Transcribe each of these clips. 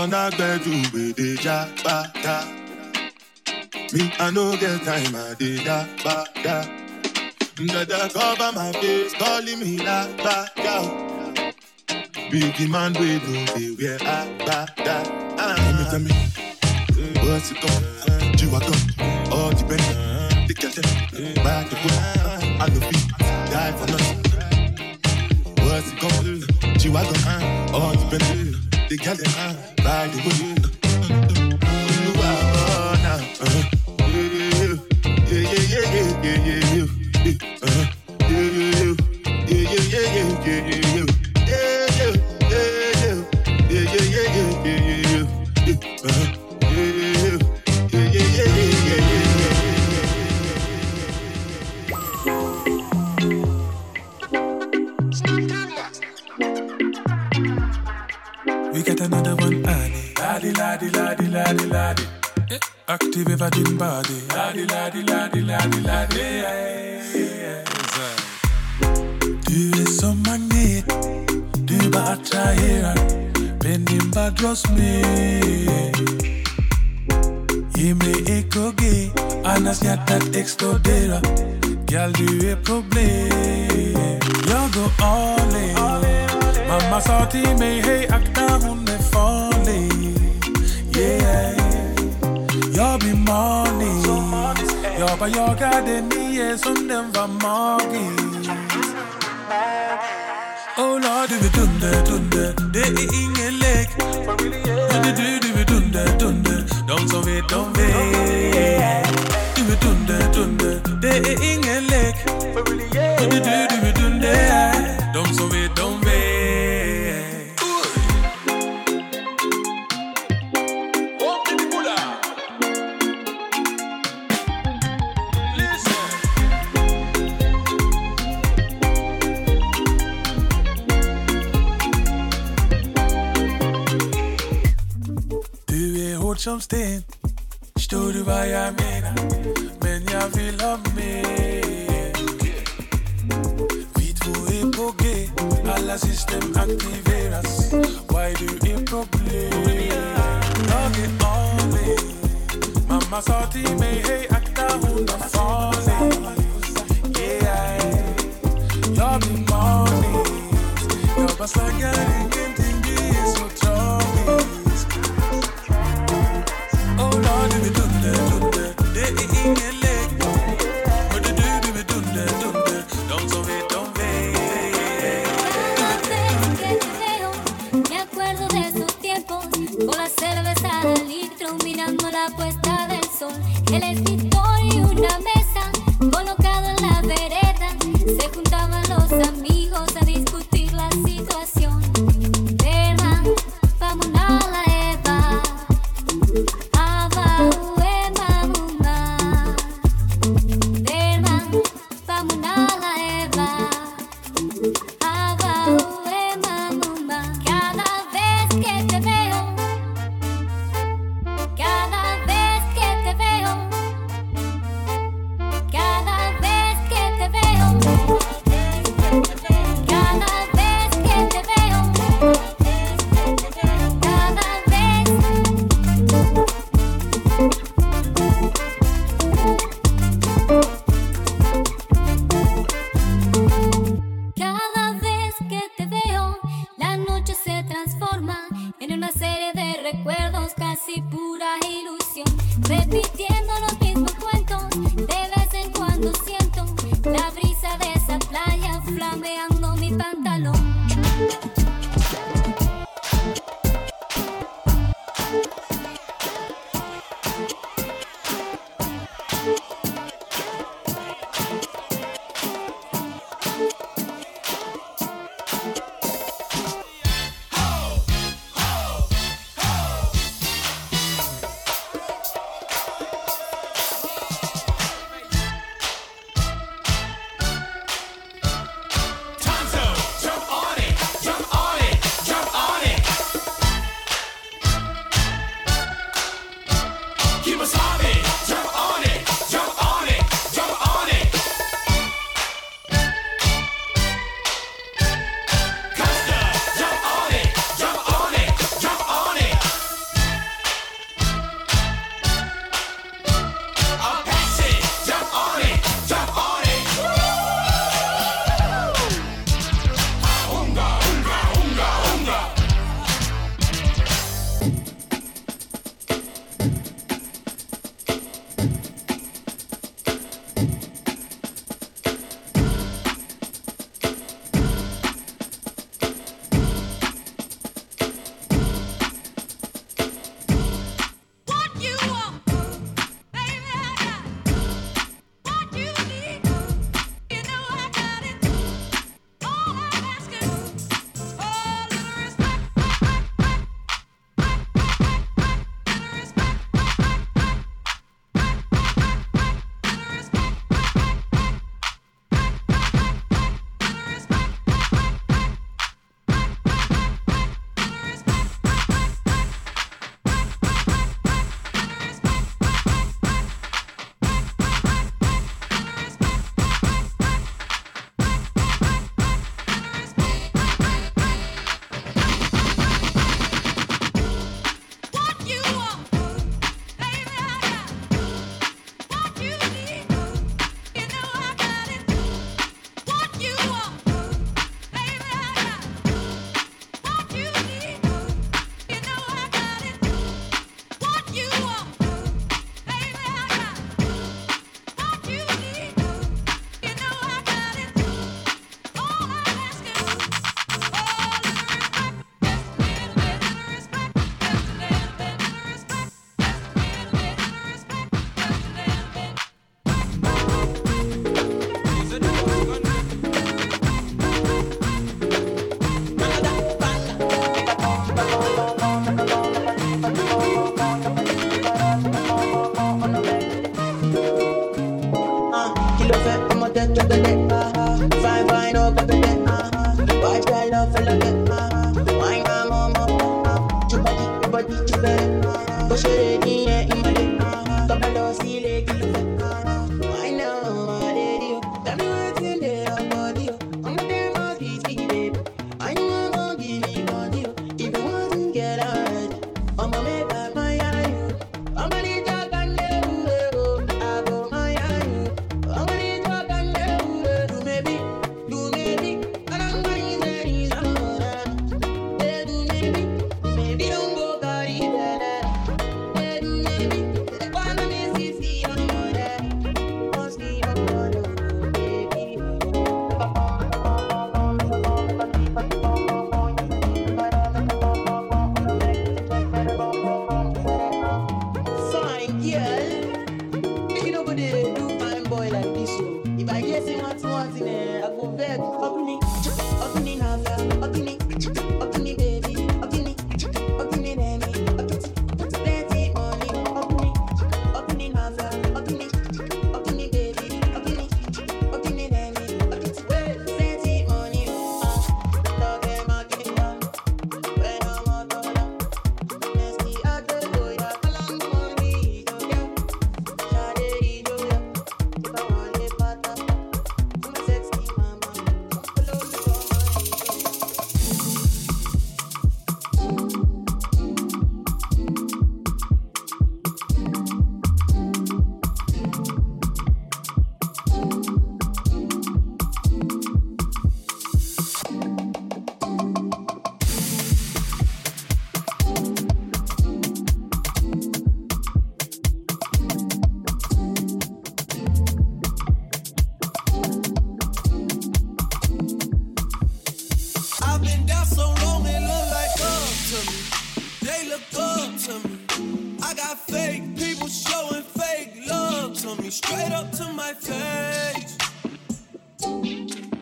I beg you with the Me, I no get time, I did that, ba, da. Dada cover my face, calling me la ba yo. Biggie man, we do the wear a ba da. Ah, tell me, tell me, what's it called? G-Wagon, all the best. The them, ride the whip. I love it, die for nothing. What's it called? G-Wagon, all the best. The girl them, ride the whip. Wow, now, uh-huh. Yeah, another one, Annie. Laddie, laddie, laddie, laddie, laddie. Eh, Active ever din body. Laddie, laddie, laddie, laddie. Yes. Du är som magnet. Du bara attraherar. Pennin bara dras med. Ge mig EKG, annars hjärtat exploderar. Girl, du är problem. Jag går all in. Mamma sa till mig, hej akta hon Jag blir manisk. Jag bara jagade nio som den var magisk. Oh Lord, du är dunder, dunder. Det är ingen lek. Men det är du, du är dunder, dunder. De som vet, de vet. Du är dunder, dunder. Det är ingen lek. Men det är du, du är dunder. De som vet. Hård som sten. Förstår du vad jag menar? Men jag vill ha mer Vi två är Alla system aktiveras Why du är problem Jag är all in Mamma sa till mig Hej akta hon är farlig Yeah. Jag blir manisk Jag bara snackar ingenting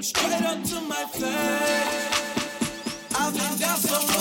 straight up to my face. I think that's down so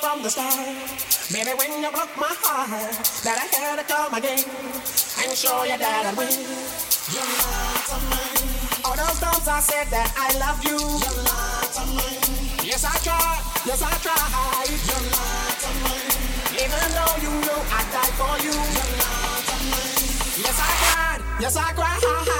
from the start, Baby, when you broke my heart, that I had to come again and show you that I win. You're not a man. All those times I said that I love you. You're not a man. Yes, I tried. Yes, I tried. You're not a man. Even though you know I died for you. You're not a man. Yes, I cried. Yes, I cried.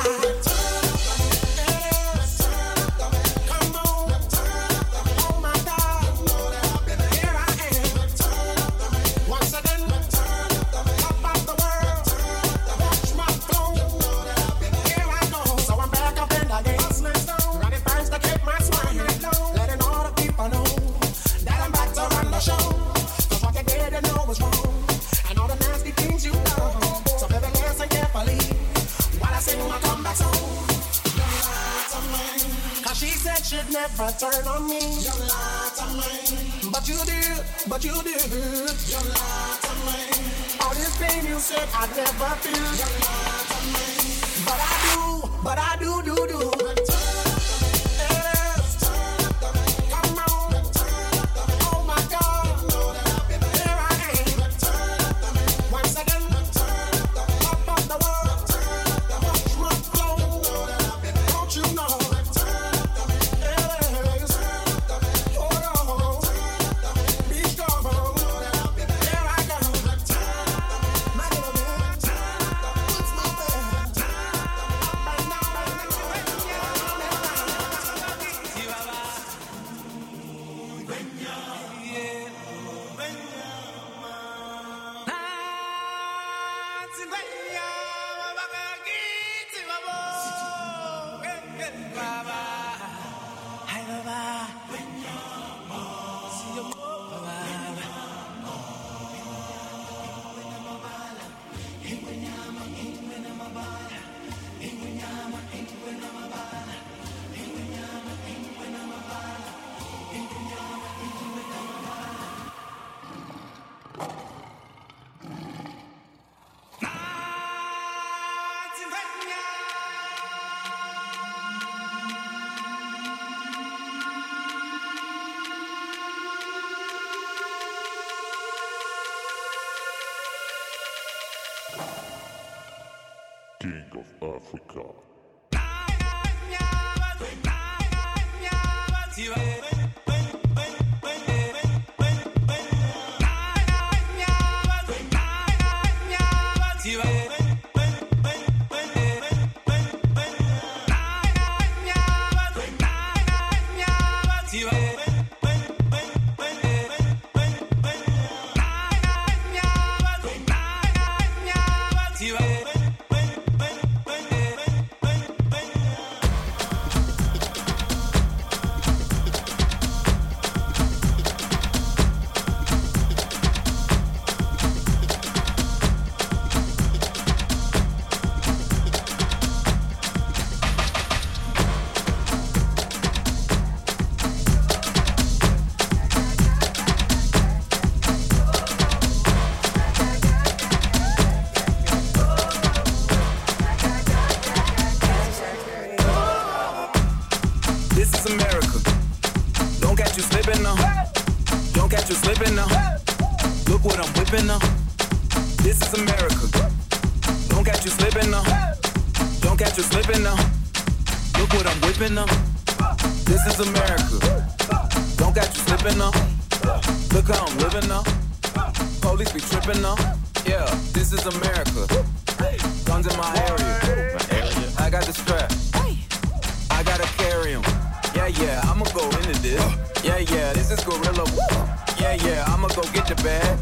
on me. You lied to me. But you did, but you did. You lied to me. All this pain you said I'd never feel. You lied to me. But I do, but I do, do, do. rain. King of Africa. Guns in my area. My area. I got the strap. I gotta carry him. Yeah, yeah, I'ma go into this. Yeah, yeah, this is gorilla. Yeah, yeah, I'ma go get your bag.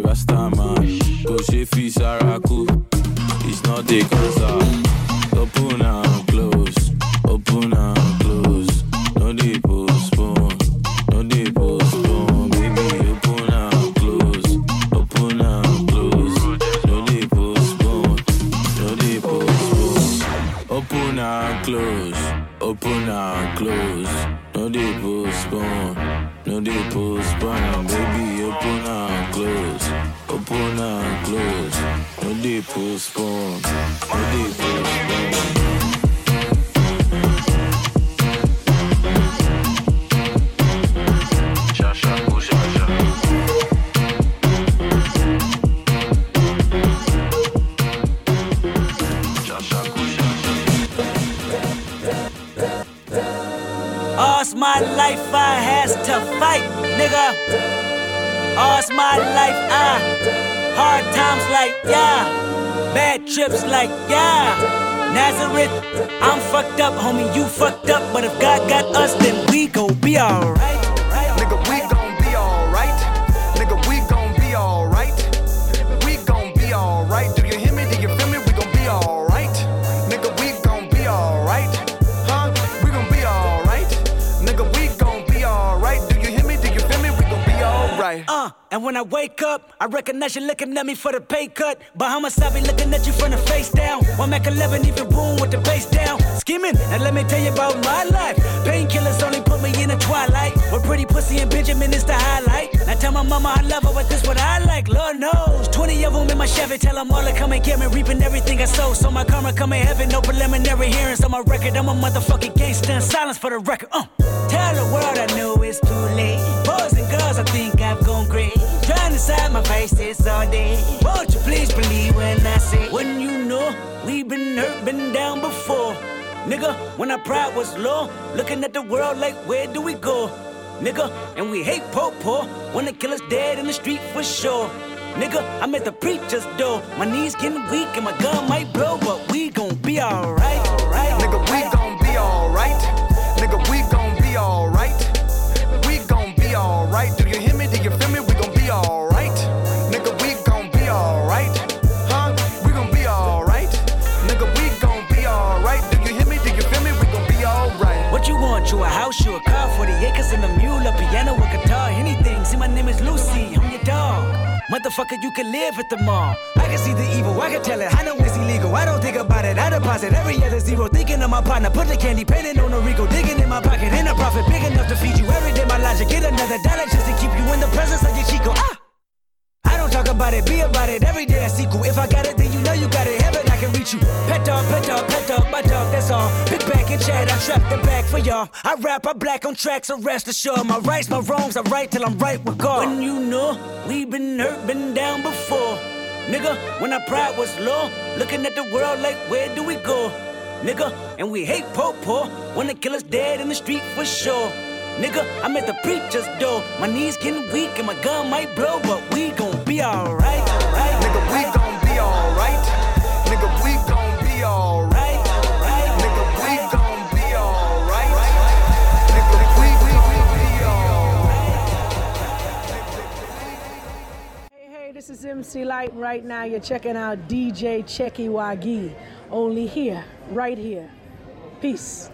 Rasta man, go Goshe fi Saraku. It's not a cancer. Open and close. Open and they All's my life I has to fight, nigga. All's my life I hard times like yeah. Bad trips like, yeah, Nazareth. I'm fucked up, homie, you fucked up. But if God got us, then we gon' be alright. Recognize you looking at me for the pay cut. Bahamas, I be looking at you from the face down. One Mac 11, even boom with the bass down. Skimming, and let me tell you about my life. Painkillers only put me in the twilight. With pretty pussy and Benjamin is the highlight. I tell my mama I love her, but this what I like. Lord knows. 20 of them in my Chevy, tell them all to come and get me. Reaping everything I sow. So my karma come in heaven, no preliminary hearings on my record. I'm a motherfucking gangster. Silence for the record. Uh. Tell the world I know it's too late. Boys and girls, I think I've gone crazy. Trying to side my face this all day. Won't you please believe when I say, when you know we've been hurt, been down before. Nigga, when our pride was low, looking at the world like, where do we go? Nigga, and we hate po po, wanna kill us dead in the street for sure. Nigga, I'm at the preacher's door. My knees getting weak and my gun might blow, but we gon' be alright. Motherfucker, you can live at the mall. I can see the evil, I can tell it. I know it's illegal. I don't think about it. I deposit every other zero. Thinking of my partner, put the candy painting on a Rico. Digging in my pocket, in a profit big enough to feed you every day. My logic, get another dollar just to keep you in the presence of your Chico. Ah! I don't talk about it, be about it. Every day I sequel. If I got it, then you know you got it. Heaven, I can reach you. Pet dog, pet dog, chat, I trap the back for y'all. I rap, I black on tracks, so rest assured. My rights, my wrongs, I right till I'm right with God. When you know, we been hurt, been down before. Nigga, when our pride was low, looking at the world like, where do we go? Nigga, and we hate po po, wanna kill us dead in the street for sure. Nigga, I'm at the preacher's door. My knees getting weak and my gun might blow, but we gon' be alright. Right, Nigga, we gon' be alright. This is MC Light. Right now, you're checking out DJ Checky Wagi. Only here, right here. Peace.